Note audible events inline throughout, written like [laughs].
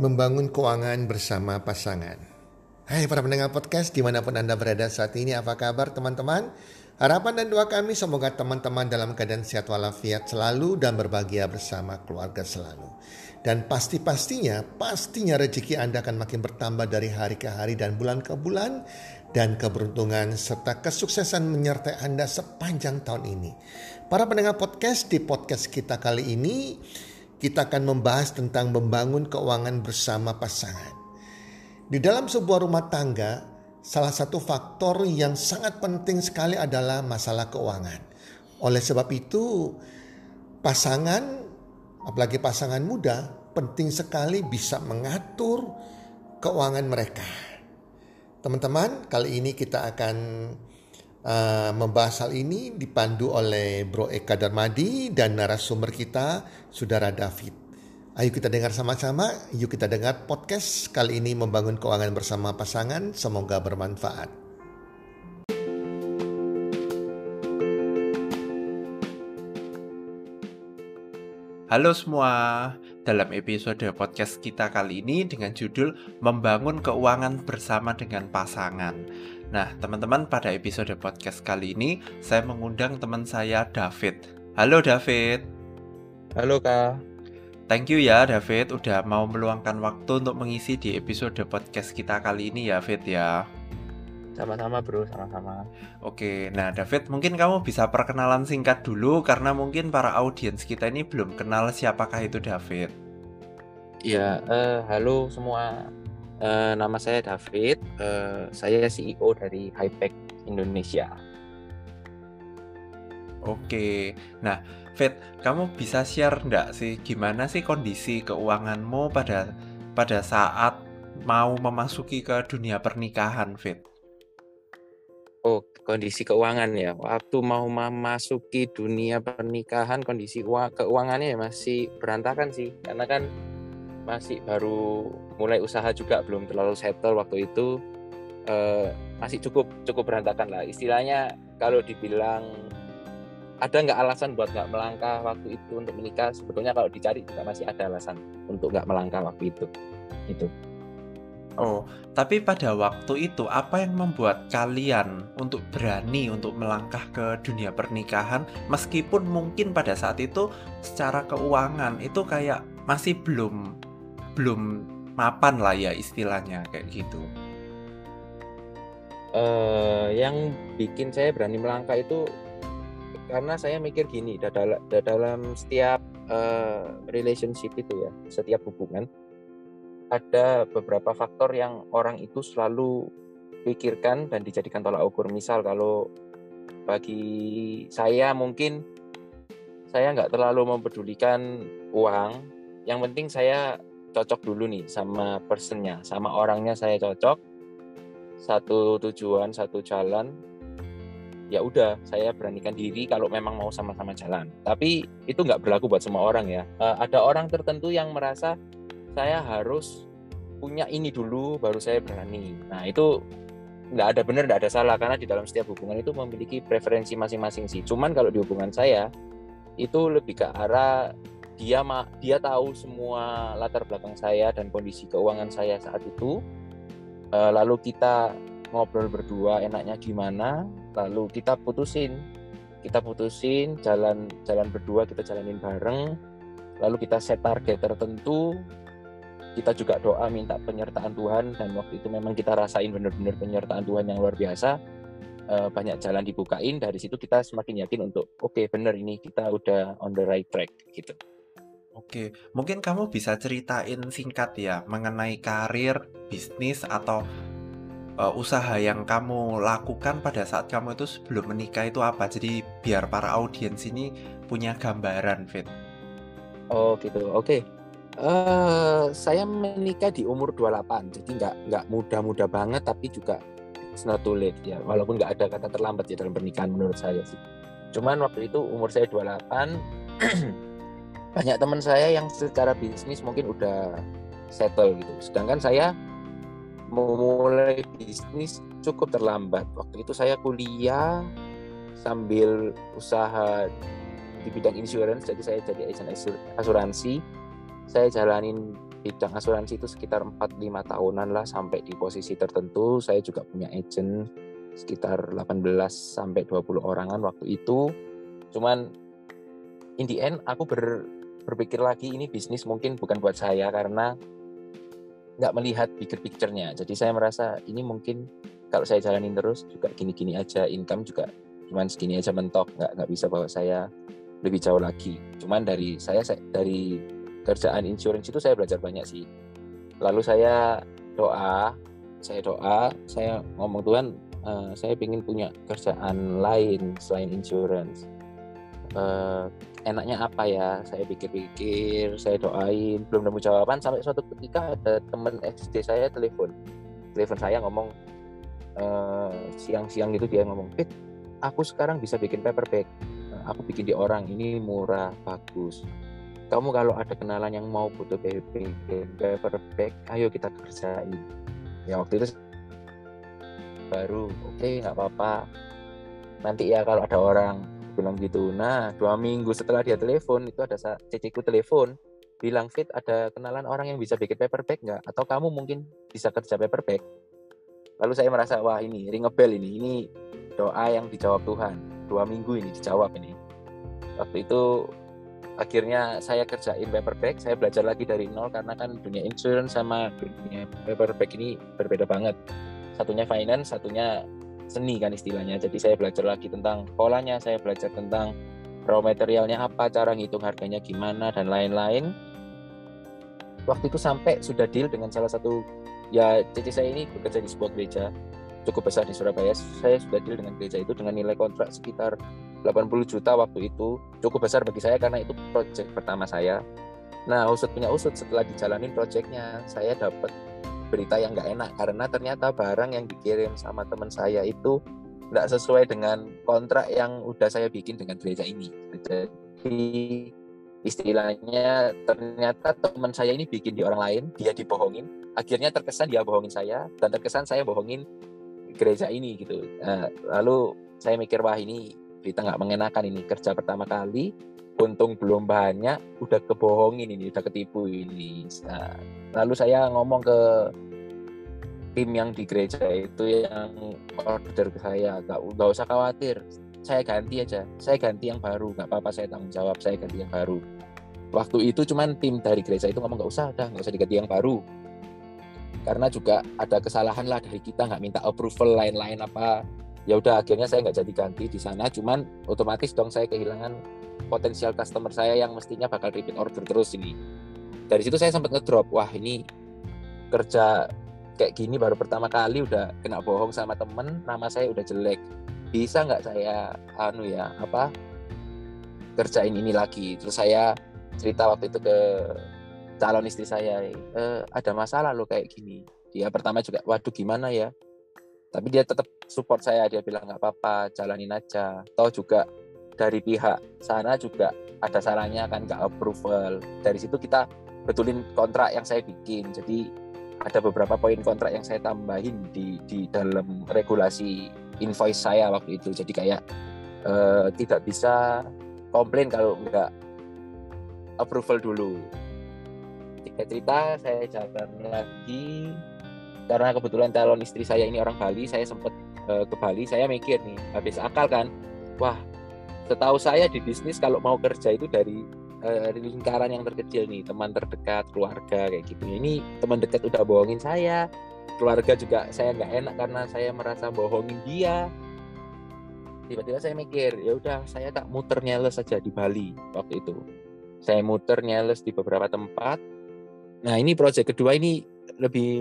membangun keuangan bersama pasangan. Hai para pendengar podcast di mana pun Anda berada saat ini, apa kabar teman-teman? Harapan dan doa kami semoga teman-teman dalam keadaan sehat walafiat selalu dan berbahagia bersama keluarga selalu. Dan pasti-pastinya, pastinya rezeki Anda akan makin bertambah dari hari ke hari dan bulan ke bulan. Dan keberuntungan serta kesuksesan menyertai Anda sepanjang tahun ini. Para pendengar podcast di podcast kita kali ini, kita akan membahas tentang membangun keuangan bersama pasangan. Di dalam sebuah rumah tangga, salah satu faktor yang sangat penting sekali adalah masalah keuangan. Oleh sebab itu, pasangan, apalagi pasangan muda, penting sekali bisa mengatur keuangan mereka. Teman-teman, kali ini kita akan uh, membahas hal ini dipandu oleh Bro Eka Darmadi dan narasumber kita, Saudara David. Ayo kita dengar sama-sama, yuk kita dengar podcast kali ini membangun keuangan bersama pasangan, semoga bermanfaat. Halo semua, dalam episode podcast kita kali ini dengan judul Membangun Keuangan Bersama dengan Pasangan. Nah, teman-teman, pada episode podcast kali ini saya mengundang teman saya David. Halo David. Halo Kak. Thank you ya David udah mau meluangkan waktu untuk mengisi di episode podcast kita kali ini ya David ya. Sama-sama bro, sama-sama. Oke, nah David mungkin kamu bisa perkenalan singkat dulu karena mungkin para audiens kita ini belum kenal siapakah itu David. Ya, uh, halo semua. Uh, nama saya David, uh, saya CEO dari Hypec Indonesia. Oke, nah Fit, kamu bisa share enggak sih gimana sih kondisi keuanganmu pada pada saat mau memasuki ke dunia pernikahan, Fit? Oh, kondisi keuangan ya. Waktu mau memasuki dunia pernikahan, kondisi keuangannya ya masih berantakan sih, karena kan masih baru mulai usaha juga belum terlalu settle waktu itu. Uh, masih cukup cukup berantakan lah. Istilahnya kalau dibilang ada nggak alasan buat nggak melangkah waktu itu untuk menikah? Sebetulnya kalau dicari juga masih ada alasan untuk nggak melangkah waktu itu. Itu oh tapi pada waktu itu apa yang membuat kalian untuk berani untuk melangkah ke dunia pernikahan meskipun mungkin pada saat itu secara keuangan itu kayak masih belum belum mapan lah ya istilahnya kayak gitu. Uh, yang bikin saya berani melangkah itu karena saya mikir gini, dalam, dalam setiap uh, relationship itu ya, setiap hubungan ada beberapa faktor yang orang itu selalu pikirkan dan dijadikan tolak ukur. Misal kalau bagi saya mungkin saya nggak terlalu mempedulikan uang, yang penting saya cocok dulu nih sama personnya, sama orangnya saya cocok, satu tujuan, satu jalan, ya udah saya beranikan diri kalau memang mau sama-sama jalan. Tapi itu nggak berlaku buat semua orang ya. Uh, ada orang tertentu yang merasa saya harus punya ini dulu baru saya berani. Nah itu nggak ada benar nggak ada salah karena di dalam setiap hubungan itu memiliki preferensi masing-masing sih. Cuman kalau di hubungan saya itu lebih ke arah dia dia tahu semua latar belakang saya dan kondisi keuangan saya saat itu uh, lalu kita ngobrol berdua enaknya gimana lalu kita putusin kita putusin jalan jalan berdua kita jalanin bareng lalu kita set target tertentu kita juga doa minta penyertaan Tuhan dan waktu itu memang kita rasain benar-benar penyertaan Tuhan yang luar biasa uh, banyak jalan dibukain dari situ kita semakin yakin untuk oke okay, benar ini kita udah on the right track gitu Oke, mungkin kamu bisa ceritain singkat ya mengenai karir, bisnis atau uh, usaha yang kamu lakukan pada saat kamu itu sebelum menikah itu apa? Jadi biar para audiens ini punya gambaran, Fit. Oh gitu, oke. Uh, saya menikah di umur 28, jadi nggak nggak muda-muda banget, tapi juga it's not ya. Walaupun nggak ada kata terlambat ya dalam pernikahan menurut saya sih. Cuman waktu itu umur saya 28 [clears throat] banyak teman saya yang secara bisnis mungkin udah settle gitu. Sedangkan saya memulai bisnis cukup terlambat. Waktu itu saya kuliah sambil usaha di bidang insurance, jadi saya jadi asuransi. Saya jalanin bidang asuransi itu sekitar 4-5 tahunan lah sampai di posisi tertentu. Saya juga punya agent sekitar 18 sampai 20 orangan waktu itu. Cuman in the end aku ber, berpikir lagi ini bisnis mungkin bukan buat saya karena nggak melihat bigger picture-nya. Jadi saya merasa ini mungkin kalau saya jalanin terus juga gini-gini aja, income juga cuman segini aja mentok, nggak nggak bisa bawa saya lebih jauh lagi. Cuman dari saya, saya dari kerjaan insurance itu saya belajar banyak sih. Lalu saya doa, saya doa, saya ngomong Tuhan, uh, saya ingin punya kerjaan lain selain insurance. Uh, enaknya apa ya? Saya pikir-pikir, saya doain, belum nemu jawaban sampai suatu ketika ada teman SD saya telepon, telepon saya ngomong eh, siang-siang gitu dia ngomong, Fit, aku sekarang bisa bikin paperback aku bikin di orang ini murah bagus kamu kalau ada kenalan yang mau butuh bikin paperback ayo kita kerjain. Ya waktu itu baru oke okay, nggak apa-apa. Nanti ya kalau ada orang bilang gitu nah dua minggu setelah dia telepon itu ada ciciku telepon bilang fit ada kenalan orang yang bisa bikin paperback nggak? Atau kamu mungkin bisa kerja paperback lalu saya merasa wah ini ring a bell ini ini doa yang dijawab Tuhan. Dua minggu ini dijawab ini. Waktu itu akhirnya saya kerjain paperback saya belajar lagi dari nol karena kan dunia insurance sama dunia paperback ini berbeda banget. Satunya finance satunya seni kan istilahnya. Jadi saya belajar lagi tentang polanya saya belajar tentang raw materialnya apa cara ngitung harganya gimana dan lain-lain. Waktu itu sampai sudah deal dengan salah satu ya cici saya ini bekerja di sebuah gereja cukup besar di Surabaya. Saya sudah deal dengan gereja itu dengan nilai kontrak sekitar 80 juta waktu itu. Cukup besar bagi saya karena itu project pertama saya. Nah usut punya usut setelah dijalanin projectnya saya dapat berita yang nggak enak. Karena ternyata barang yang dikirim sama teman saya itu nggak sesuai dengan kontrak yang udah saya bikin dengan gereja ini. Jadi istilahnya ternyata teman saya ini bikin di orang lain dia dibohongin. Akhirnya terkesan dia bohongin saya dan terkesan saya bohongin gereja ini gitu. Uh, lalu saya mikir wah ini berita nggak mengenakan ini kerja pertama kali. Untung belum banyak udah kebohongin ini udah ketipu ini. Nah, lalu saya ngomong ke tim yang di gereja itu yang order ke saya nggak nggak usah khawatir saya ganti aja saya ganti yang baru nggak apa-apa saya tanggung jawab saya ganti yang baru. Waktu itu cuman tim dari gereja itu ngomong nggak usah dah nggak usah diganti yang baru karena juga ada kesalahan lah dari kita nggak minta approval lain-lain apa. Ya udah akhirnya saya nggak jadi ganti di sana. Cuman otomatis dong saya kehilangan potensial customer saya yang mestinya bakal repeat order terus ini. Dari situ saya sempat ngedrop wah ini kerja kayak gini baru pertama kali udah kena bohong sama temen nama saya udah jelek. Bisa nggak saya anu ya apa kerjain ini lagi? Terus saya cerita waktu itu ke calon istri saya e, ada masalah lo kayak gini. Dia pertama juga waduh gimana ya? Tapi dia tetap support saya dia bilang nggak apa-apa jalanin aja. Toh juga dari pihak sana juga ada salahnya kan nggak approval. Dari situ kita betulin kontrak yang saya bikin. Jadi ada beberapa poin kontrak yang saya tambahin di di dalam regulasi invoice saya waktu itu. Jadi kayak uh, tidak bisa komplain kalau nggak approval dulu Tiga cerita saya jalan lagi. Karena kebetulan calon istri saya ini orang Bali saya sempat uh, ke Bali saya mikir nih habis akal kan? Wah setahu saya di bisnis kalau mau kerja itu dari uh, lingkaran yang terkecil nih teman terdekat keluarga kayak gitu. Ini teman dekat udah bohongin saya keluarga juga saya nggak enak karena saya merasa bohongin dia. Tiba-tiba saya mikir ya udah saya tak muter nyeles saja di Bali waktu itu. Saya muter nyeles di beberapa tempat nah ini proyek kedua ini lebih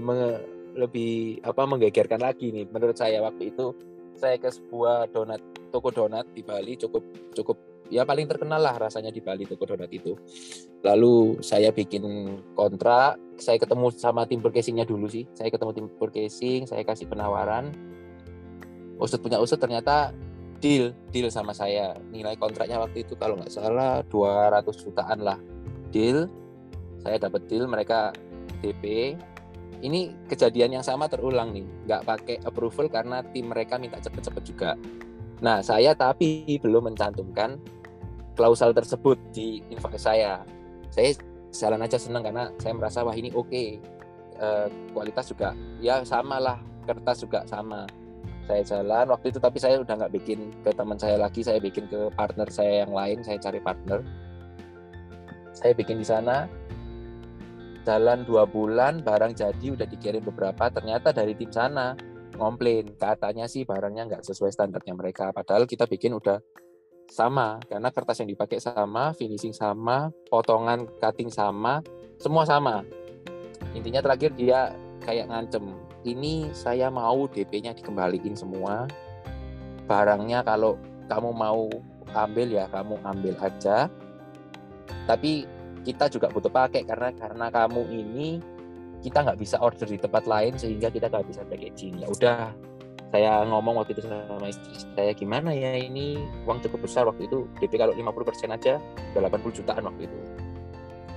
lebih apa menggegerkan lagi nih. Menurut saya waktu itu saya ke sebuah donat toko donat di Bali cukup cukup ya paling terkenal lah rasanya di Bali toko donat itu. Lalu saya bikin kontrak saya ketemu sama tim purchasingnya dulu sih. Saya ketemu tim purchasing saya kasih penawaran. Usut punya usut ternyata deal deal sama saya. Nilai kontraknya waktu itu kalau nggak salah 200 jutaan lah deal saya dapat deal mereka DP ini kejadian yang sama terulang nih nggak pakai approval karena tim mereka minta cepet-cepet juga. Nah saya tapi belum mencantumkan klausal tersebut di invoice saya. Saya jalan aja seneng karena saya merasa wah ini oke. Eh, kualitas juga ya sama lah kertas juga sama. Saya jalan waktu itu tapi saya udah nggak bikin ke teman saya lagi saya bikin ke partner saya yang lain saya cari partner. Saya bikin di sana jalan dua bulan barang jadi udah dikirim beberapa ternyata dari tim sana ngomplain katanya sih barangnya nggak sesuai standarnya mereka. Padahal kita bikin udah sama karena kertas yang dipakai sama finishing sama potongan cutting sama semua sama. Intinya terakhir dia kayak ngancem ini saya mau DP-nya dikembaliin semua. Barangnya kalau kamu mau ambil ya kamu ambil aja. Tapi kita juga butuh pakai karena karena kamu ini kita nggak bisa order di tempat lain sehingga kita nggak bisa packaging. Ya udah saya ngomong waktu itu sama istri saya gimana ya ini? Uang cukup besar waktu itu DP kalau 50% aja udah 80 jutaan waktu itu.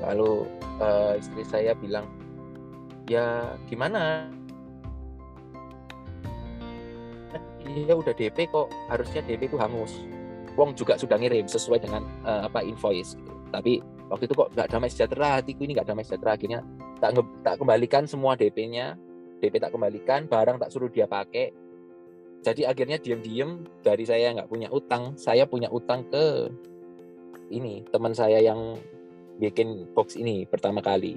Lalu uh, istri saya bilang ya gimana? Iya udah DP kok harusnya DP itu hangus. Wong juga sudah ngirim sesuai dengan uh, apa invoice gitu. tapi waktu itu kok nggak damai sejahtera hatiku ini nggak damai sejahtera. Akhirnya tak tak kembalikan semua DP-nya DP tak kembalikan barang tak suruh dia pakai. Jadi akhirnya diam-diam dari saya nggak punya utang saya punya utang ke ini teman saya yang bikin box ini pertama kali.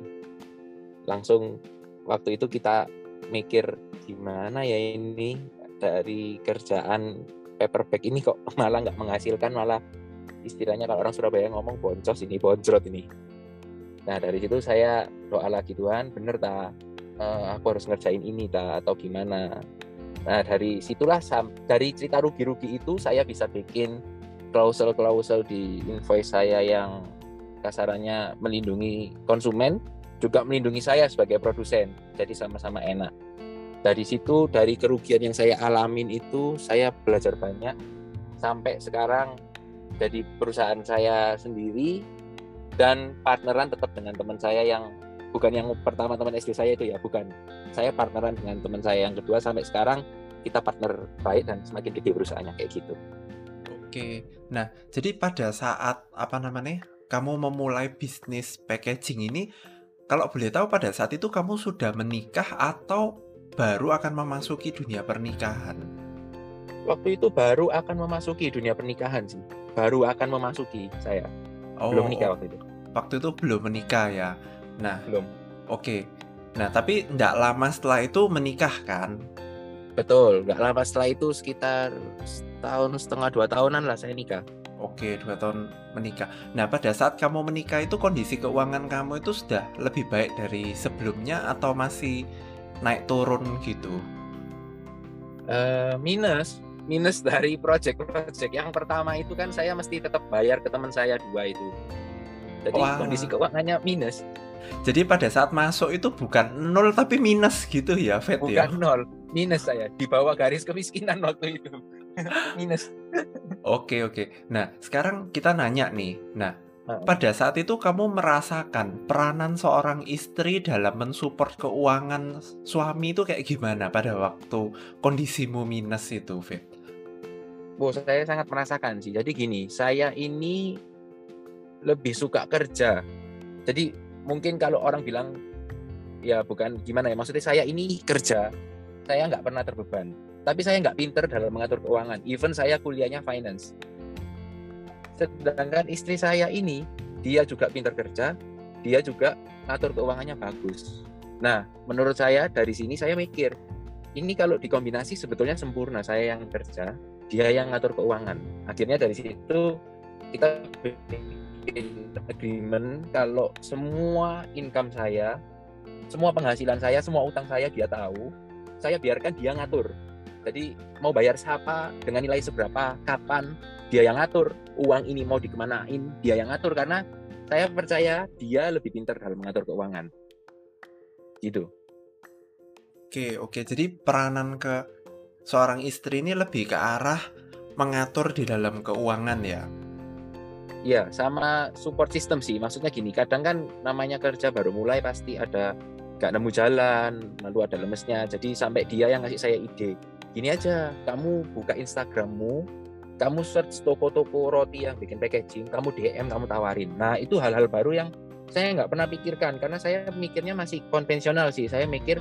Langsung waktu itu kita mikir gimana ya ini? Dari kerjaan paperback ini kok malah nggak menghasilkan malah istilahnya kalau orang Surabaya ngomong boncos ini boncrot ini nah dari situ saya doa lagi Tuhan bener tak uh, eh, aku harus ngerjain ini tak atau gimana nah dari situlah dari cerita rugi-rugi itu saya bisa bikin klausel-klausel di invoice saya yang kasarannya melindungi konsumen juga melindungi saya sebagai produsen. Jadi sama-sama enak. Dari situ, dari kerugian yang saya alamin itu, saya belajar banyak. Sampai sekarang jadi perusahaan saya sendiri dan partneran tetap dengan teman saya yang bukan yang pertama teman SD saya itu ya, bukan. Saya partneran dengan teman saya yang kedua sampai sekarang kita partner baik dan semakin gede perusahaannya kayak gitu. Oke. Nah, jadi pada saat apa namanya? Kamu memulai bisnis packaging ini kalau boleh tahu pada saat itu kamu sudah menikah atau baru akan memasuki dunia pernikahan? Waktu itu baru akan memasuki dunia pernikahan sih. Baru akan memasuki saya. Oh, belum menikah waktu itu. Waktu itu belum menikah ya. Nah, belum. Oke. Okay. Nah, tapi tidak lama setelah itu menikah kan? Betul, nggak lama setelah itu sekitar setahun setengah dua tahunan lah saya nikah. Oke, dua tahun menikah. Nah, pada saat kamu menikah itu kondisi keuangan kamu itu sudah lebih baik dari sebelumnya atau masih naik turun gitu? Uh, minus, minus dari project-project. Yang pertama itu kan saya mesti tetap bayar ke teman saya dua itu. Jadi Wah. kondisi keuangannya minus. Jadi pada saat masuk itu bukan nol tapi minus gitu ya, Fet bukan ya? Bukan nol, minus saya. Di bawah garis kemiskinan waktu itu. [laughs] minus. Oke oke. Nah sekarang kita nanya nih. Nah pada saat itu kamu merasakan peranan seorang istri dalam mensupport keuangan suami itu kayak gimana pada waktu kondisimu minus itu, Fit? Bu, saya sangat merasakan sih. Jadi gini, saya ini lebih suka kerja. Jadi mungkin kalau orang bilang ya bukan gimana ya, maksudnya saya ini kerja, saya nggak pernah terbeban tapi saya nggak pinter dalam mengatur keuangan. Even saya kuliahnya finance. Sedangkan istri saya ini, dia juga pinter kerja, dia juga ngatur keuangannya bagus. Nah, menurut saya dari sini saya mikir, ini kalau dikombinasi sebetulnya sempurna. Saya yang kerja, dia yang ngatur keuangan. Akhirnya dari situ kita bikin agreement kalau semua income saya, semua penghasilan saya, semua utang saya dia tahu, saya biarkan dia ngatur jadi mau bayar siapa dengan nilai seberapa, kapan, dia yang ngatur. Uang ini mau dikemanain, dia yang ngatur karena saya percaya dia lebih pintar dalam mengatur keuangan. Gitu. Oke, oke. Jadi peranan ke seorang istri ini lebih ke arah mengatur di dalam keuangan ya. Iya, sama support system sih. Maksudnya gini, kadang kan namanya kerja baru mulai pasti ada gak nemu jalan, lalu ada lemesnya. Jadi sampai dia yang ngasih saya ide gini aja kamu buka Instagrammu kamu search toko-toko roti yang bikin packaging kamu DM kamu tawarin nah itu hal-hal baru yang saya nggak pernah pikirkan karena saya mikirnya masih konvensional sih saya mikir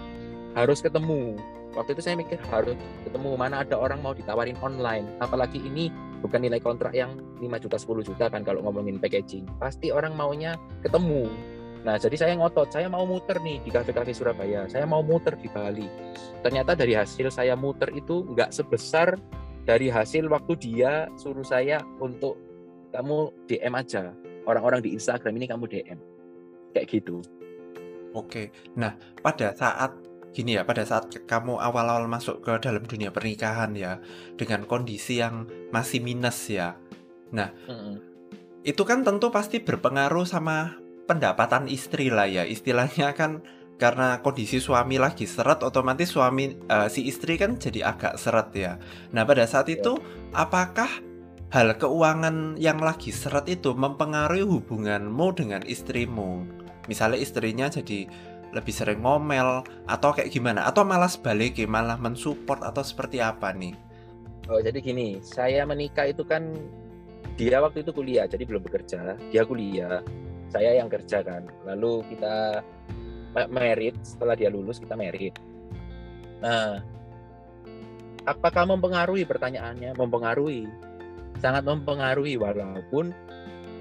harus ketemu waktu itu saya mikir harus ketemu mana ada orang mau ditawarin online. Apalagi ini bukan nilai kontrak yang 5 juta 10 juta kan kalau ngomongin packaging. Pasti orang maunya ketemu. Nah jadi saya ngotot saya mau muter nih di kafe-kafe Surabaya. Saya mau muter di Bali. Ternyata dari hasil saya muter itu nggak sebesar dari hasil waktu dia suruh saya untuk kamu DM aja. Orang-orang di Instagram ini kamu DM kayak gitu. Oke, nah pada saat gini ya, pada saat kamu awal-awal masuk ke dalam dunia pernikahan ya, dengan kondisi yang masih minus ya. Nah, Mm-mm. itu kan tentu pasti berpengaruh sama pendapatan istri lah ya. Istilahnya kan karena kondisi suami lagi seret, otomatis suami eh, si istri kan jadi agak seret ya. Nah, pada saat Iya. itu apakah hal keuangan yang lagi seret itu mempengaruhi hubunganmu dengan istrimu? Misalnya istrinya jadi lebih sering ngomel atau kayak gimana? Atau malah sebaliknya malah mensupport atau seperti apa nih? Oh, jadi gini, saya menikah itu kan dia waktu itu kuliah, jadi belum bekerja. Dia kuliah, saya yang kerja kan. Lalu kita merit, setelah dia lulus kita merit. Nah, apakah mempengaruhi pertanyaannya? Mempengaruhi. Sangat mempengaruhi walaupun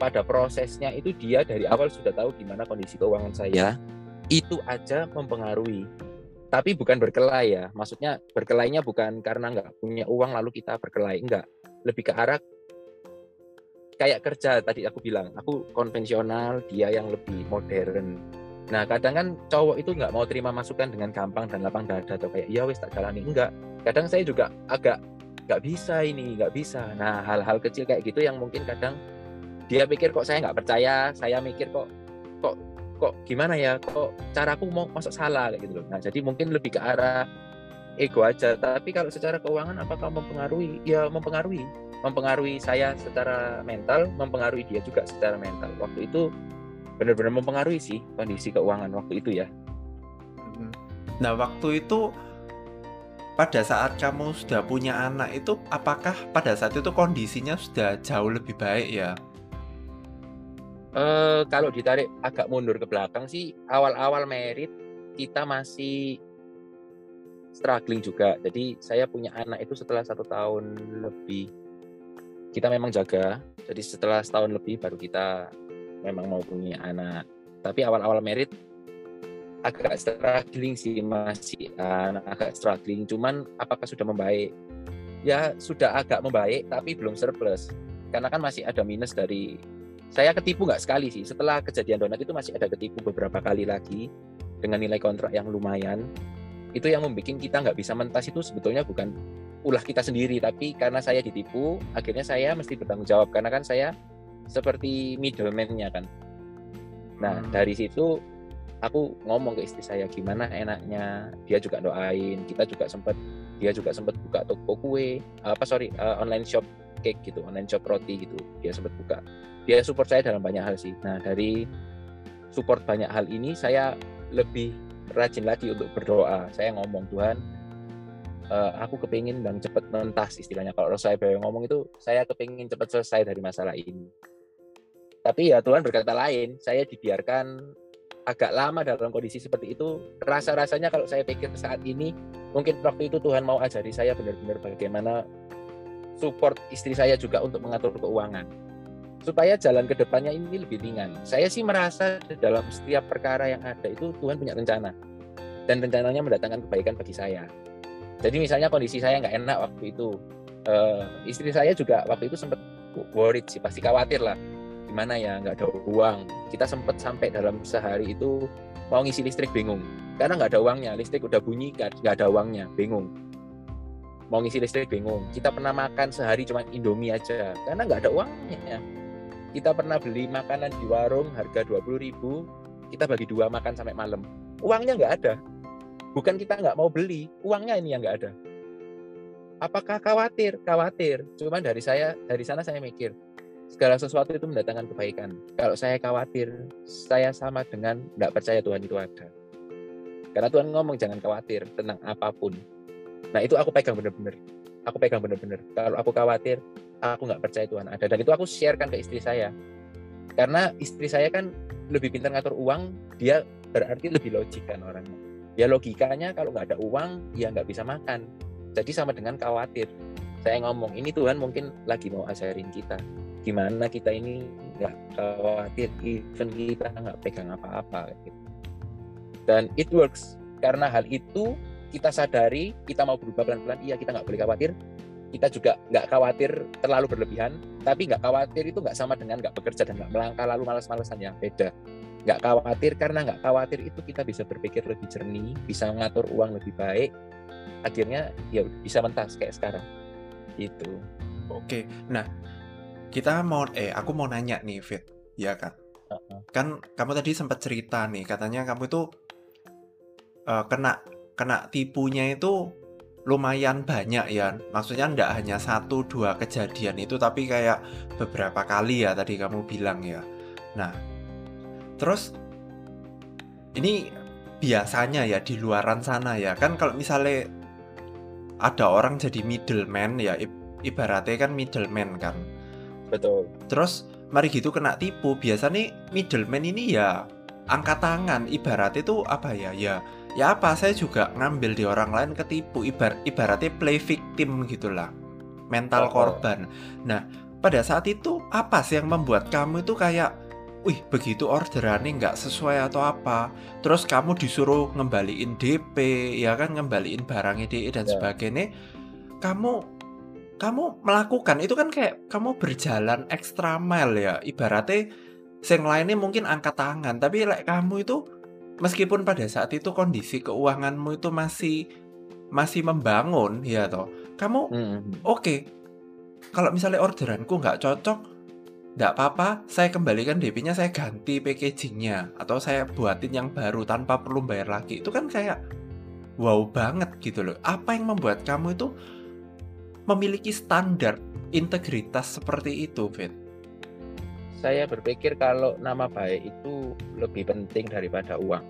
pada prosesnya itu dia dari awal sudah tahu gimana kondisi keuangan saya. Itu aja mempengaruhi. Tapi bukan berkelahi ya. Maksudnya berkelainya bukan karena nggak punya uang lalu kita berkelahi. Enggak lebih ke arah kayak kerja tadi aku bilang. Aku konvensional dia yang lebih modern. Nah kadang kan cowok itu nggak mau terima masukan dengan gampang dan lapang dada atau kayak ya wes tak jalani. Enggak kadang saya juga agak nggak bisa ini nggak bisa. Nah hal-hal kecil kayak gitu yang mungkin kadang dia pikir kok saya nggak percaya? Saya mikir kok kok kok gimana ya kok caraku mau masuk salah kayak gitu loh. Nah jadi mungkin lebih ke arah ego aja. Tapi kalau secara keuangan apakah mempengaruhi? Ya mempengaruhi. Mempengaruhi saya secara mental mempengaruhi dia juga secara mental. Waktu itu benar-benar mempengaruhi sih kondisi keuangan waktu itu ya. Nah, waktu itu pada saat kamu sudah punya anak itu apakah pada saat itu kondisinya sudah jauh lebih baik ya? Eh kalau ditarik agak mundur ke belakang sih awal-awal merit kita masih struggling juga. Jadi saya punya anak itu setelah satu tahun lebih kita memang jaga. Jadi setelah setahun lebih baru kita memang mau punya anak. Tapi awal-awal merit agak struggling sih masih anak agak struggling. Cuman apakah sudah membaik? Ya sudah agak membaik tapi belum surplus. Karena kan masih ada minus dari saya ketipu nggak sekali sih. Setelah kejadian donat itu masih ada ketipu beberapa kali lagi dengan nilai kontrak yang lumayan. Itu yang membuat kita nggak bisa mentas itu sebetulnya bukan ulah kita sendiri tapi karena saya ditipu akhirnya saya mesti bertanggung jawab karena kan saya seperti middleman-nya kan. Nah Hmm. dari situ aku ngomong ke istri saya gimana enaknya? Dia juga doain kita juga sempat dia juga sempat buka toko kue apa sorry eh, online shop cake gitu online shop roti gitu dia sempat buka dia support saya dalam banyak hal sih. Nah dari support banyak hal ini saya lebih rajin lagi untuk berdoa. Saya ngomong Tuhan, eh, aku kepingin bang cepet mentas istilahnya. Kalau saya ngomong itu saya kepingin cepet selesai dari masalah ini. Tapi ya Tuhan berkata lain. Saya dibiarkan agak lama dalam kondisi seperti itu. Rasa-rasanya kalau saya pikir saat ini mungkin waktu itu Tuhan mau ajari saya benar-benar bagaimana support istri saya juga untuk mengatur keuangan supaya jalan ke depannya ini lebih ringan. Saya sih merasa dalam setiap perkara yang ada itu Tuhan punya rencana dan rencananya mendatangkan kebaikan bagi saya. Jadi misalnya kondisi saya nggak enak waktu itu, eh, istri saya juga waktu itu sempat worried sih, pasti khawatir lah. Gimana ya nggak ada uang. Kita sempat sampai dalam sehari itu mau ngisi listrik bingung karena nggak ada uangnya. Listrik udah bunyi nggak ada uangnya, bingung. Mau ngisi listrik bingung. Kita pernah makan sehari cuma Indomie aja karena nggak ada uangnya. Kita pernah beli makanan di warung harga 20.000 kita bagi dua makan sampai malam. Uangnya nggak ada. Bukan kita nggak mau beli uangnya ini yang nggak ada. Apakah khawatir? Khawatir. Cuman dari saya dari sana saya mikir segala sesuatu itu mendatangkan kebaikan. Kalau saya khawatir saya sama dengan nggak percaya Tuhan itu ada. Karena Tuhan ngomong jangan khawatir tentang apa pun nah itu aku pegang bener-bener. Aku pegang bener-bener. Kalau aku khawatir aku nggak percaya Tuhan ada. Dan itu aku sharekan ke istri saya. Karena istri saya kan lebih pintar ngatur uang dia berarti lebih logik kan orangnya. Ya logikanya kalau nggak ada uang ya nggak bisa makan. Jadi sama dengan khawatir. Saya ngomong ini Tuhan mungkin lagi mau ajarin kita. Gimana kita ini nggak khawatir even kita nggak pegang apa-apa. Dan it works. Karena hal itu kita sadari kita mau berubah pelan-pelan iya kita nggak boleh khawatir. Kita juga nggak khawatir terlalu berlebihan tapi nggak khawatir itu nggak sama dengan nggak bekerja dan nggak melangkah lalu malas-malasan yang beda. Nggak khawatir karena nggak khawatir itu kita bisa berpikir lebih jernih bisa mengatur uang lebih baik akhirnya ya bisa mentas kayak sekarang. Itu oke nah kita mau eh aku mau nanya nih Fit. Ya kan? Uh-uh. kan kamu tadi sempat cerita nih katanya kamu itu uh, kena kena tipunya itu lumayan banyak ya. Maksudnya ndak hanya satu dua kejadian itu tapi kayak beberapa kali ya tadi kamu bilang ya. Nah terus ini biasanya ya di luaran sana ya. Kan kalau misalnya ada orang jadi middleman ya ibaratnya kan middleman kan. Betul. Terus mari gitu kena tipu biasa nih middleman ini ya angkat tangan. Ibarat itu apa ya? Ya ya apa saya juga ngambil di orang lain ketipu ibar ibaratnya play victim gitulah mental oh, korban. Nah pada saat itu apa sih yang membuat kamu itu kayak wih begitu orderannya nggak sesuai atau apa? Terus kamu disuruh ngembaliin DP ya kan ngembaliin barangnya DE dan yeah. sebagainya. Kamu kamu melakukan itu kan kayak kamu berjalan ekstra mile ya ibaratnya yang lainnya mungkin angkat tangan tapi like, kamu itu meskipun pada saat itu kondisi keuanganmu itu masih masih membangun ya toh kamu hmm. oke okay, kalau misalnya orderanku nggak cocok Nggak apa-apa, saya kembalikan DP-nya, saya ganti packagingnya atau saya buatin yang baru tanpa perlu bayar lagi. Itu kan kayak wow banget gitu loh. Apa yang membuat kamu itu memiliki standar integritas seperti itu, Fit? Saya berpikir kalau nama baik itu lebih penting daripada uang.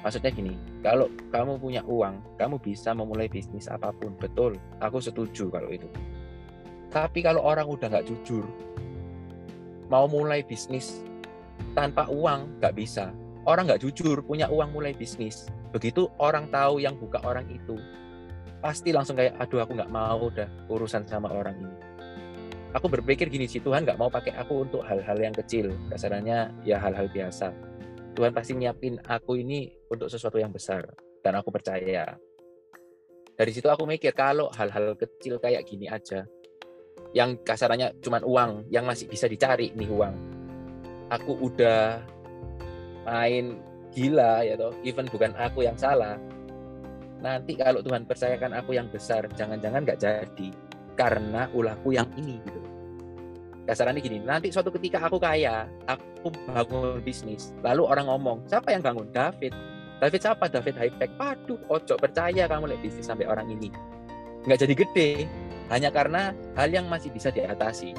Maksudnya gini, kalau kamu punya uang, kamu bisa memulai bisnis apa pun. Betul, aku setuju kalau itu. Tapi kalau orang udah nggak jujur, mau mulai bisnis tanpa uang nggak bisa orang nggak jujur punya uang mulai bisnis begitu orang tahu yang buka orang itu pasti langsung kayak aduh aku nggak mau udah urusan sama orang ini aku berpikir gini sih Tuhan nggak mau pakai aku untuk hal-hal yang kecil. Kasarannya ya hal-hal biasa. Tuhan pasti nyiapin aku ini untuk sesuatu yang besar dan aku percaya. Dari situ aku mikir kalau hal-hal kecil kayak gini aja yang kasarannya cuma uang yang masih bisa dicari nih uang aku udah main gila ya toh even bukan aku yang salah. Nanti kalau Tuhan percayakan aku yang besar jangan-jangan nggak jadi karena ulahku yang ini gitu. Kasarannya gini nanti suatu ketika aku kaya aku bangun bisnis lalu orang ngomong siapa yang bangun? David. David siapa? David Tech Waduh ojo percaya kamu lihat bisnis sampai orang ini. Nggak jadi gede hanya karena hal yang masih bisa diatasi.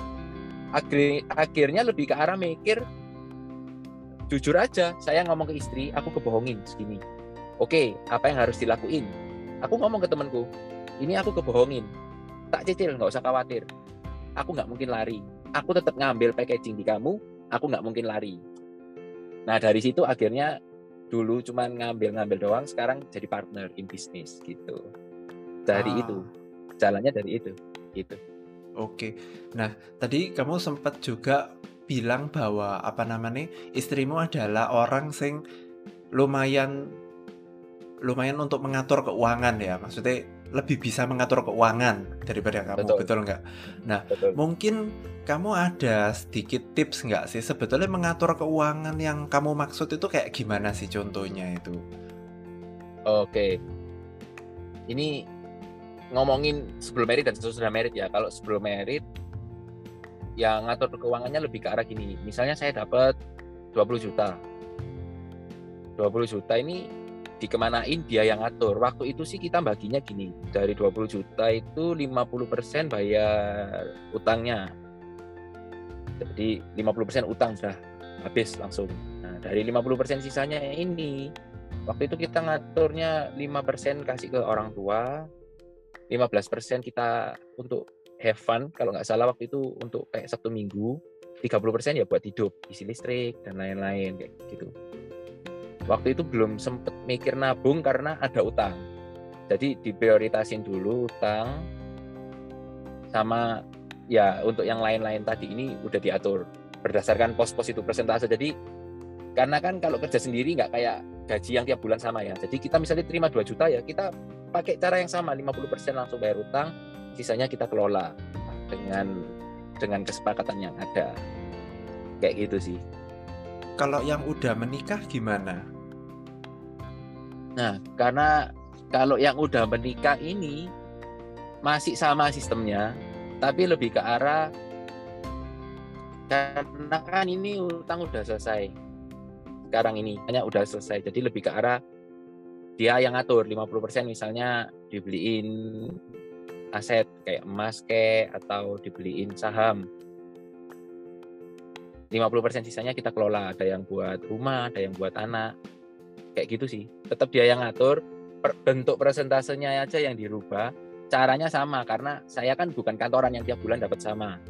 Akhir, akhirnya lebih ke arah mikir jujur aja saya ngomong ke istri aku kebohongin segini. Oke apa yang harus dilakuin? Aku ngomong ke temanku ini aku kebohongin tak cicil nggak usah khawatir. Aku nggak mungkin lari. Aku tetap ngambil packaging di kamu aku nggak mungkin lari. Nah dari situ akhirnya dulu cuman ngambil-ngambil doang sekarang jadi partner in business gitu. Dari ah. itu. Jalannya dari itu gitu. Oke. Nah tadi kamu sempat juga bilang bahwa apa namanya istrimu adalah orang sing lumayan lumayan untuk mengatur keuangan ya. Maksudnya lebih bisa mengatur keuangan daripada kamu betul, betul nggak? Nah betul. mungkin kamu ada sedikit tips nggak sih sebetulnya mengatur keuangan yang kamu maksud itu kayak gimana sih contohnya itu? Oke, ini ngomongin sebelum merit dan sesudah merit ya. Kalau sebelum merit yang ngatur keuangannya lebih ke arah gini. Misalnya saya dapat 20 juta. 20 juta ini dikemanain dia yang ngatur. Waktu itu sih kita baginya gini. Dari 20 juta itu 50% bayar utangnya. Jadi 50% utang sudah habis langsung. Nah, dari 50% sisanya ini waktu itu kita ngaturnya 5% kasih ke orang tua, 15% kita untuk have fun kalau nggak salah waktu itu untuk kayak satu minggu 30% ya buat hidup isi listrik dan lain-lain kayak gitu waktu itu belum sempet mikir nabung karena ada utang. Jadi diprioritasin dulu utang sama ya untuk yang lain-lain tadi ini udah diatur berdasarkan pos-pos itu persentase. Jadi karena kan kalau kerja sendiri nggak kayak gaji yang tiap bulan sama ya. Jadi kita misalnya terima 2 juta ya kita pakai cara yang sama 50% langsung bayar utang sisanya kita kelola dengan dengan kesepakatan yang ada. Kayak gitu sih. Kalau yang udah menikah gimana nah karena kalau yang udah menikah ini masih sama sistemnya tapi lebih ke arah karena kan ini utang udah selesai sekarang ini hanya udah selesai. Jadi lebih ke arah dia yang ngatur 50% misalnya dibeliin aset kayak emas kayak atau dibeliin saham. 50% sisanya kita kelola ada yang buat rumah ada yang buat anak kayak gitu sih. Tetap dia yang ngatur bentuk presentasenya aja yang dirubah caranya sama karena saya kan bukan kantoran yang tiap bulan dapat sama.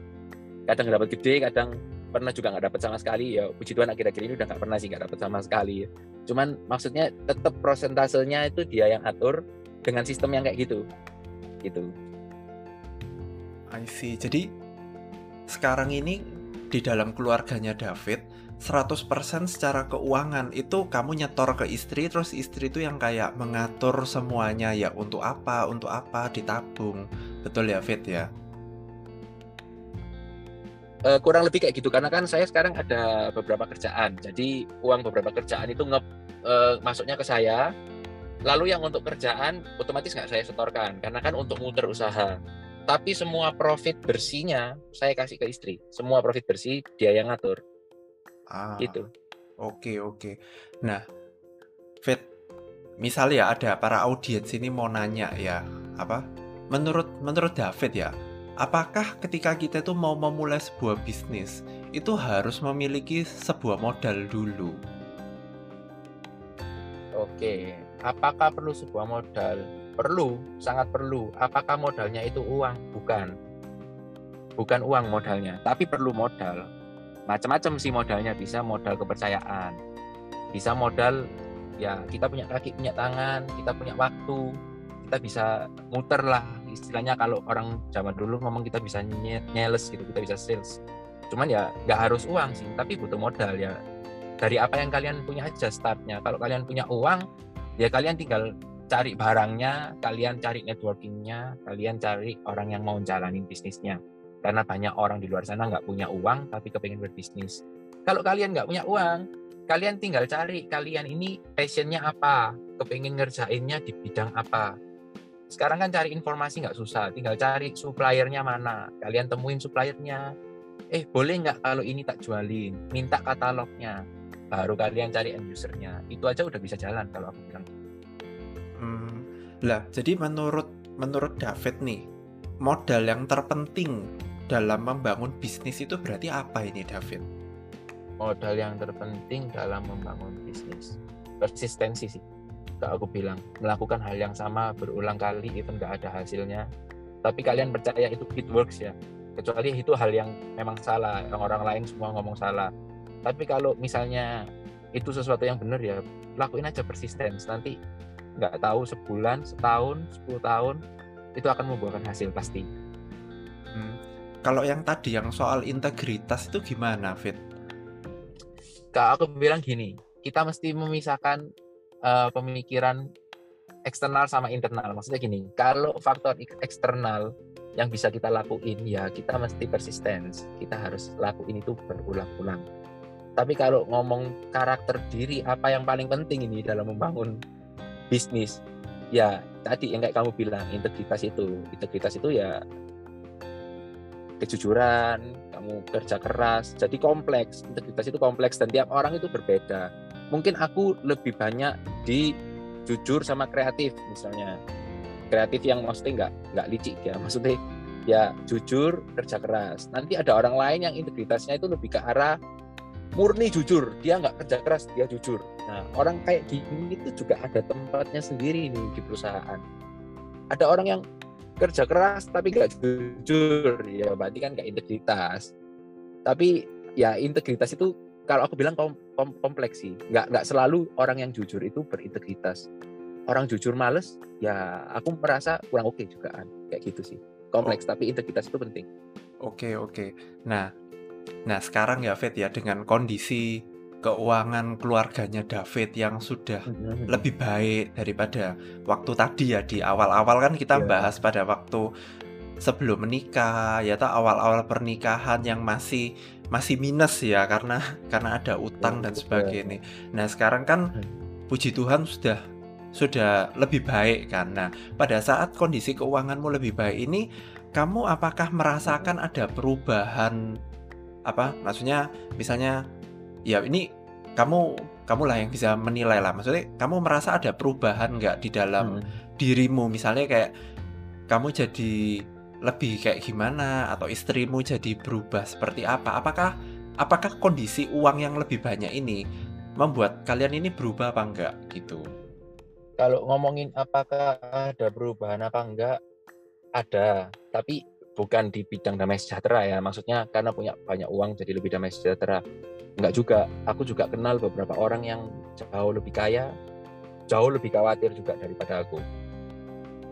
Kadang dapat gede kadang pernah juga nggak dapat sama sekali. Ya puji Tuhan akhir-akhir ini udah nggak pernah sih nggak dapat sama sekali. Cuman maksudnya tetap prosentasenya itu dia yang atur dengan sistem yang kayak gitu. Gitu. I see. Jadi sekarang ini di dalam keluarganya David 100% secara keuangan. Itu kamu nyetor ke istri terus istri itu yang kayak mengatur semuanya ya untuk apa untuk apa ditabung. Betul ya Fit ya? Uh, kurang lebih kayak gitu karena kan saya sekarang ada beberapa kerjaan. Jadi uang beberapa kerjaan itu nge uh, masuknya ke saya. Lalu yang untuk kerjaan otomatis nggak saya setorkan karena kan untuk muter usaha. Tapi semua profit bersihnya saya kasih ke istri. Semua profit bersih dia yang ngatur ah, gitu oke oke nah Fit misalnya ada para audiens ini mau nanya ya apa menurut menurut David ya apakah ketika kita itu mau memulai sebuah bisnis itu harus memiliki sebuah modal dulu? Oke, apakah perlu sebuah modal? Perlu, sangat perlu. Apakah modalnya itu uang? Bukan. Bukan uang modalnya, tapi perlu modal. Macam-macam sih modalnya, bisa modal kepercayaan. Bisa modal ya kita punya kaki, punya tangan, kita punya waktu, kita bisa muter lah istilahnya kalau orang zaman dulu ngomong kita bisa nyales gitu kita bisa sales. Cuman ya nggak harus uang sih tapi butuh modal ya. Dari apa yang kalian punya aja startnya. Kalau kalian punya uang ya kalian tinggal cari barangnya kalian cari networkingnya kalian cari orang yang mau jalanin bisnisnya karena banyak orang di luar sana nggak punya uang tapi kepengen berbisnis kalau kalian nggak punya uang kalian tinggal cari kalian ini passionnya apa kepengen ngerjainnya di bidang apa sekarang kan cari informasi nggak susah, tinggal cari suppliernya mana. Kalian temuin suppliernya. Eh boleh nggak kalau ini tak jualin? Minta katalognya. Baru kalian cari end usernya. Itu aja udah bisa jalan kalau aku bilang. Hmm, lah jadi menurut menurut David nih modal yang terpenting dalam membangun bisnis itu berarti apa ini David? Modal yang terpenting dalam membangun bisnis. Persistensi sih. Aku bilang melakukan hal yang sama berulang kali itu nggak ada hasilnya. Tapi kalian percaya itu it works ya. Kecuali itu hal yang memang salah yang orang lain semua ngomong salah. Tapi kalau misalnya itu sesuatu yang benar ya lakuin aja persisten nanti nggak tahu sebulan setahun 10 tahun itu akan membuahkan hasil pasti. Kalau yang tadi yang soal integritas itu gimana Fit? Kak aku bilang gini kita mesti memisahkan uh, pemikiran eksternal sama internal. Maksudnya gini, kalau faktor eksternal yang bisa kita lakuin ya kita mesti persisten. Kita harus lakuin itu berulang-ulang. Tapi kalau ngomong karakter diri apa yang paling penting ini dalam membangun bisnis? Ya tadi yang kayak kamu bilang integritas itu. Integritas itu ya kejujuran, kamu kerja keras. Jadi kompleks. Integritas itu kompleks dan tiap orang itu berbeda. Mungkin aku lebih banyak di jujur sama kreatif misalnya. Kreatif yang maksudnya nggak nggak licik ya [laughs] maksudnya ya jujur kerja keras. Nanti ada orang lain yang integritasnya itu lebih ke arah murni jujur. Dia nggak kerja keras dia jujur. Nah orang kayak gini itu juga ada tempatnya sendiri nih di perusahaan. Ada orang yang kerja keras tapi nggak jujur. Ya berarti kan nggak integritas. Tapi ya integritas itu kalau aku bilang kom, kom, kompleks sih. Nggak nggak selalu orang yang jujur itu berintegritas. Orang jujur males ya aku merasa kurang oke okay juga kan. Kayak gitu sih. Kompleks oh. tapi integritas itu penting. Oke okay, oke. Okay. nah nah sekarang ya Fit ya dengan kondisi keuangan keluarganya David yang sudah mm-hmm. lebih baik daripada waktu tadi ya di awal-awal kan kita yeah. bahas pada waktu sebelum menikah ya atau awal-awal pernikahan yang masih masih minus ya karena [laughs] karena ada utang dan sebagainya. Nah, sekarang kan mm-hmm. puji Tuhan sudah sudah lebih baik kan. Nah, pada saat kondisi keuanganmu lebih baik ini kamu apakah merasakan ada perubahan apa maksudnya misalnya ya ini kamu kamu lah yang bisa menilai lah. Maksudnya kamu merasa ada perubahan nggak di dalam hmm. dirimu? Misalnya kayak kamu jadi lebih kayak gimana? Atau istrimu jadi berubah seperti apa? Apakah apakah kondisi uang yang lebih banyak ini membuat kalian ini berubah apa enggak gitu. Kalau ngomongin apakah ada perubahan apa enggak ada. Tapi bukan di bidang damai sejahtera ya. Maksudnya karena punya banyak uang jadi lebih damai sejahtera enggak juga. Aku juga kenal beberapa orang yang jauh lebih kaya jauh lebih khawatir juga daripada aku.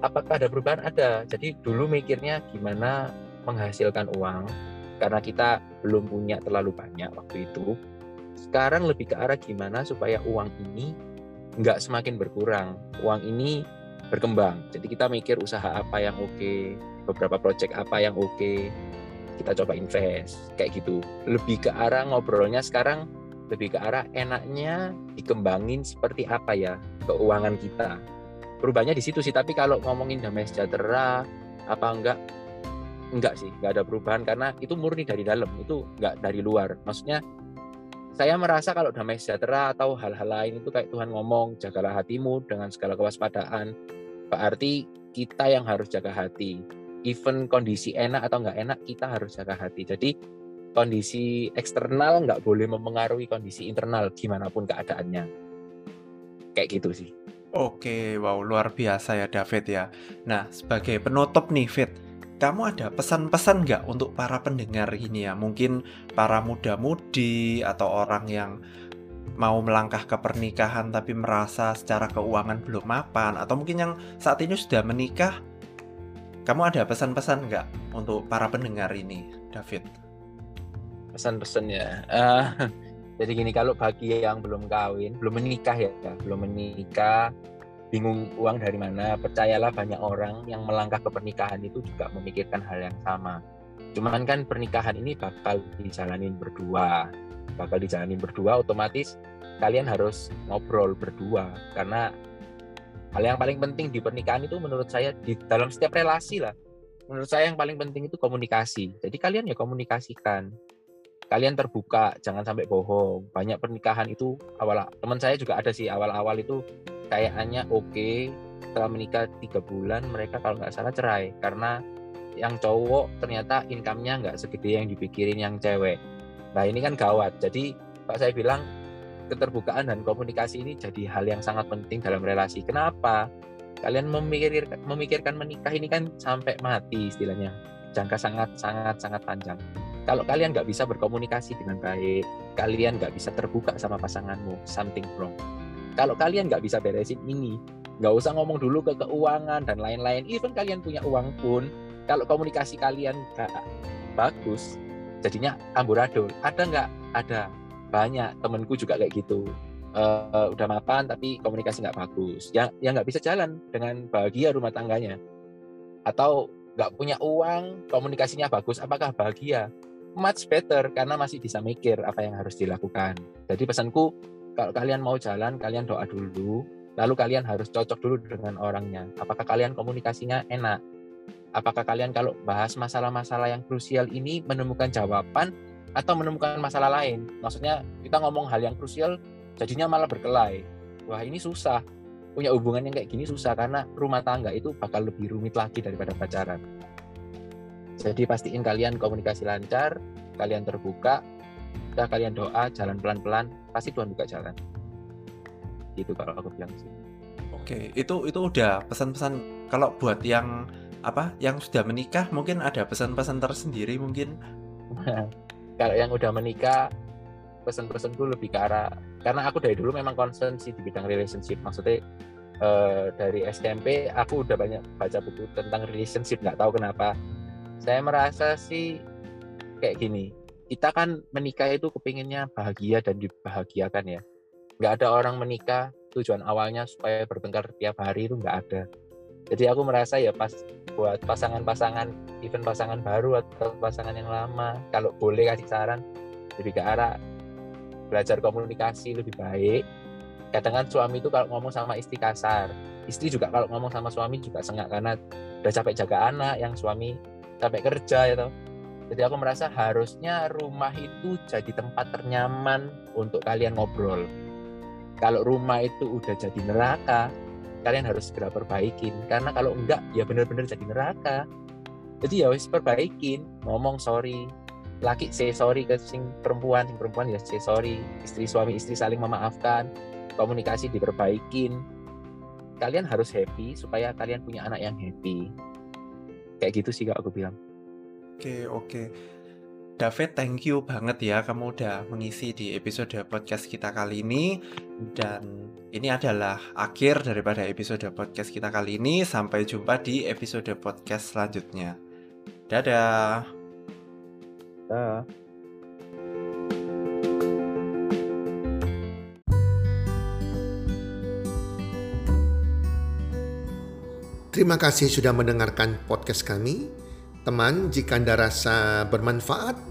Apakah ada perubahan? Ada. Jadi dulu mikirnya gimana menghasilkan uang karena kita belum punya terlalu banyak waktu itu. Sekarang lebih ke arah gimana supaya uang ini nggak semakin berkurang. Uang ini berkembang. Jadi kita mikir usaha apa yang oke beberapa project apa yang oke. okay, kita coba invest kayak gitu. Lebih ke arah ngobrolnya sekarang lebih ke arah enaknya dikembangin seperti apa ya keuangan kita. Perubahannya di situ sih tapi kalau ngomongin damai sejahtera apa enggak? Enggak sih enggak ada perubahan karena itu murni dari dalam itu enggak dari luar. Maksudnya saya merasa kalau damai sejahtera atau hal-hal lain itu kayak Tuhan ngomong jagalah hatimu dengan segala kewaspadaan. Berarti kita yang harus jaga hati even kondisi enak atau nggak enak kita harus jaga hati. Jadi kondisi eksternal nggak boleh mempengaruhi kondisi internal gimana pun keadaannya. Kayak gitu sih. Oke wow luar biasa ya David ya. Nah sebagai penutup nih Fit kamu ada pesan-pesan nggak untuk para pendengar ini ya? Mungkin para muda-mudi atau orang yang mau melangkah ke pernikahan tapi merasa secara keuangan belum mapan atau mungkin yang saat ini sudah menikah kamu ada pesan-pesan nggak untuk para pendengar ini, David? Pesan-pesan ya. Uh, [laughs] jadi gini, kalau bagi yang belum kawin, belum menikah ya, belum menikah, bingung uang dari mana, percayalah banyak orang yang melangkah ke pernikahan itu juga memikirkan hal yang sama. Cuman kan pernikahan ini bakal dijalanin berdua, bakal dijalanin berdua, otomatis kalian harus ngobrol berdua karena hal yang paling penting di pernikahan itu menurut saya di dalam setiap relasi lah. Menurut saya yang paling penting itu komunikasi. Jadi kalian ya komunikasikan. Kalian terbuka jangan sampai bohong. Banyak pernikahan itu awal teman saya juga ada sih awal-awal itu kayaknya oke. Okay, setelah menikah tiga bulan mereka kalau nggak salah cerai. Karena yang cowok ternyata income-nya nggak segede yang dipikirin yang cewek. Nah ini kan gawat. Jadi pak saya bilang keterbukaan dan komunikasi ini jadi hal yang sangat penting dalam relasi. Kenapa? Kalian memikirkan memikirkan menikah ini kan sampai mati istilahnya, jangka sangat sangat sangat panjang. Kalau kalian nggak bisa berkomunikasi dengan baik, kalian nggak bisa terbuka sama pasanganmu, something wrong. Kalau kalian nggak bisa beresin ini, nggak usah ngomong dulu ke keuangan dan lain-lain. Even kalian punya uang pun, kalau komunikasi kalian nggak bagus, jadinya amburadul. Ada nggak? Ada banyak temenku juga kayak gitu. Uh, udah mapan tapi komunikasi nggak bagus. Yang yang nggak bisa jalan dengan bahagia rumah tangganya. Atau nggak punya uang komunikasinya bagus apakah bahagia? Much better karena masih bisa mikir apa yang harus dilakukan. Jadi pesanku kalau kalian mau jalan kalian doa dulu. Lalu kalian harus cocok dulu dengan orangnya. Apakah kalian komunikasinya enak? Apakah kalian kalau bahas masalah-masalah yang krusial ini menemukan jawaban atau menemukan masalah lain. Maksudnya kita ngomong hal yang krusial jadinya malah berkelahi. Wah ini susah. Punya hubungan yang kayak gini susah karena rumah tangga itu bakal lebih rumit lagi daripada pacaran. Jadi pastiin kalian komunikasi lancar, kalian terbuka, kita kalian doa jalan pelan-pelan, pasti Tuhan buka jalan. Gitu kalau aku bilang sih. Oke, itu itu udah pesan-pesan kalau buat yang apa yang sudah menikah mungkin ada pesan-pesan tersendiri mungkin [laughs] kalau yang udah menikah pesan-pesanku lebih ke arah karena aku dari dulu memang concern sih di bidang relationship. Maksudnya uh, dari SMP aku udah banyak baca buku tentang relationship nggak tahu kenapa. Saya merasa sih kayak gini kita kan menikah itu kepinginnya bahagia dan dibahagiakan ya. Nggak ada orang menikah tujuan awalnya supaya bertengkar tiap hari itu nggak ada jadi aku merasa ya pas buat pasangan-pasangan event pasangan baru atau pasangan yang lama kalau boleh kasih saran lebih ke arah belajar komunikasi lebih baik. Kadang kan suami itu kalau ngomong sama istri kasar istri juga kalau ngomong sama suami juga sengak karena udah capek jaga anak yang suami capek kerja ya toh. Jadi aku merasa harusnya rumah itu jadi tempat ternyaman untuk kalian ngobrol. Kalau rumah itu udah jadi neraka kalian harus segera perbaikin. Karena kalau enggak ya benar-benar jadi neraka. Jadi ya harus perbaikin. Ngomong sorry. Laki say sorry ke sing perempuan sing perempuan ya say sorry. Istri suami istri saling memaafkan. Komunikasi diperbaikin. Kalian harus happy supaya kalian punya anak yang happy. Kayak gitu sih kak aku bilang. Oke oke David, thank you banget ya kamu udah mengisi di episode podcast kita kali ini dan ini adalah akhir daripada episode podcast kita kali ini. Sampai jumpa di episode podcast selanjutnya. Dadah. Dadah. Terima kasih sudah mendengarkan podcast kami. Teman, jika Anda rasa bermanfaat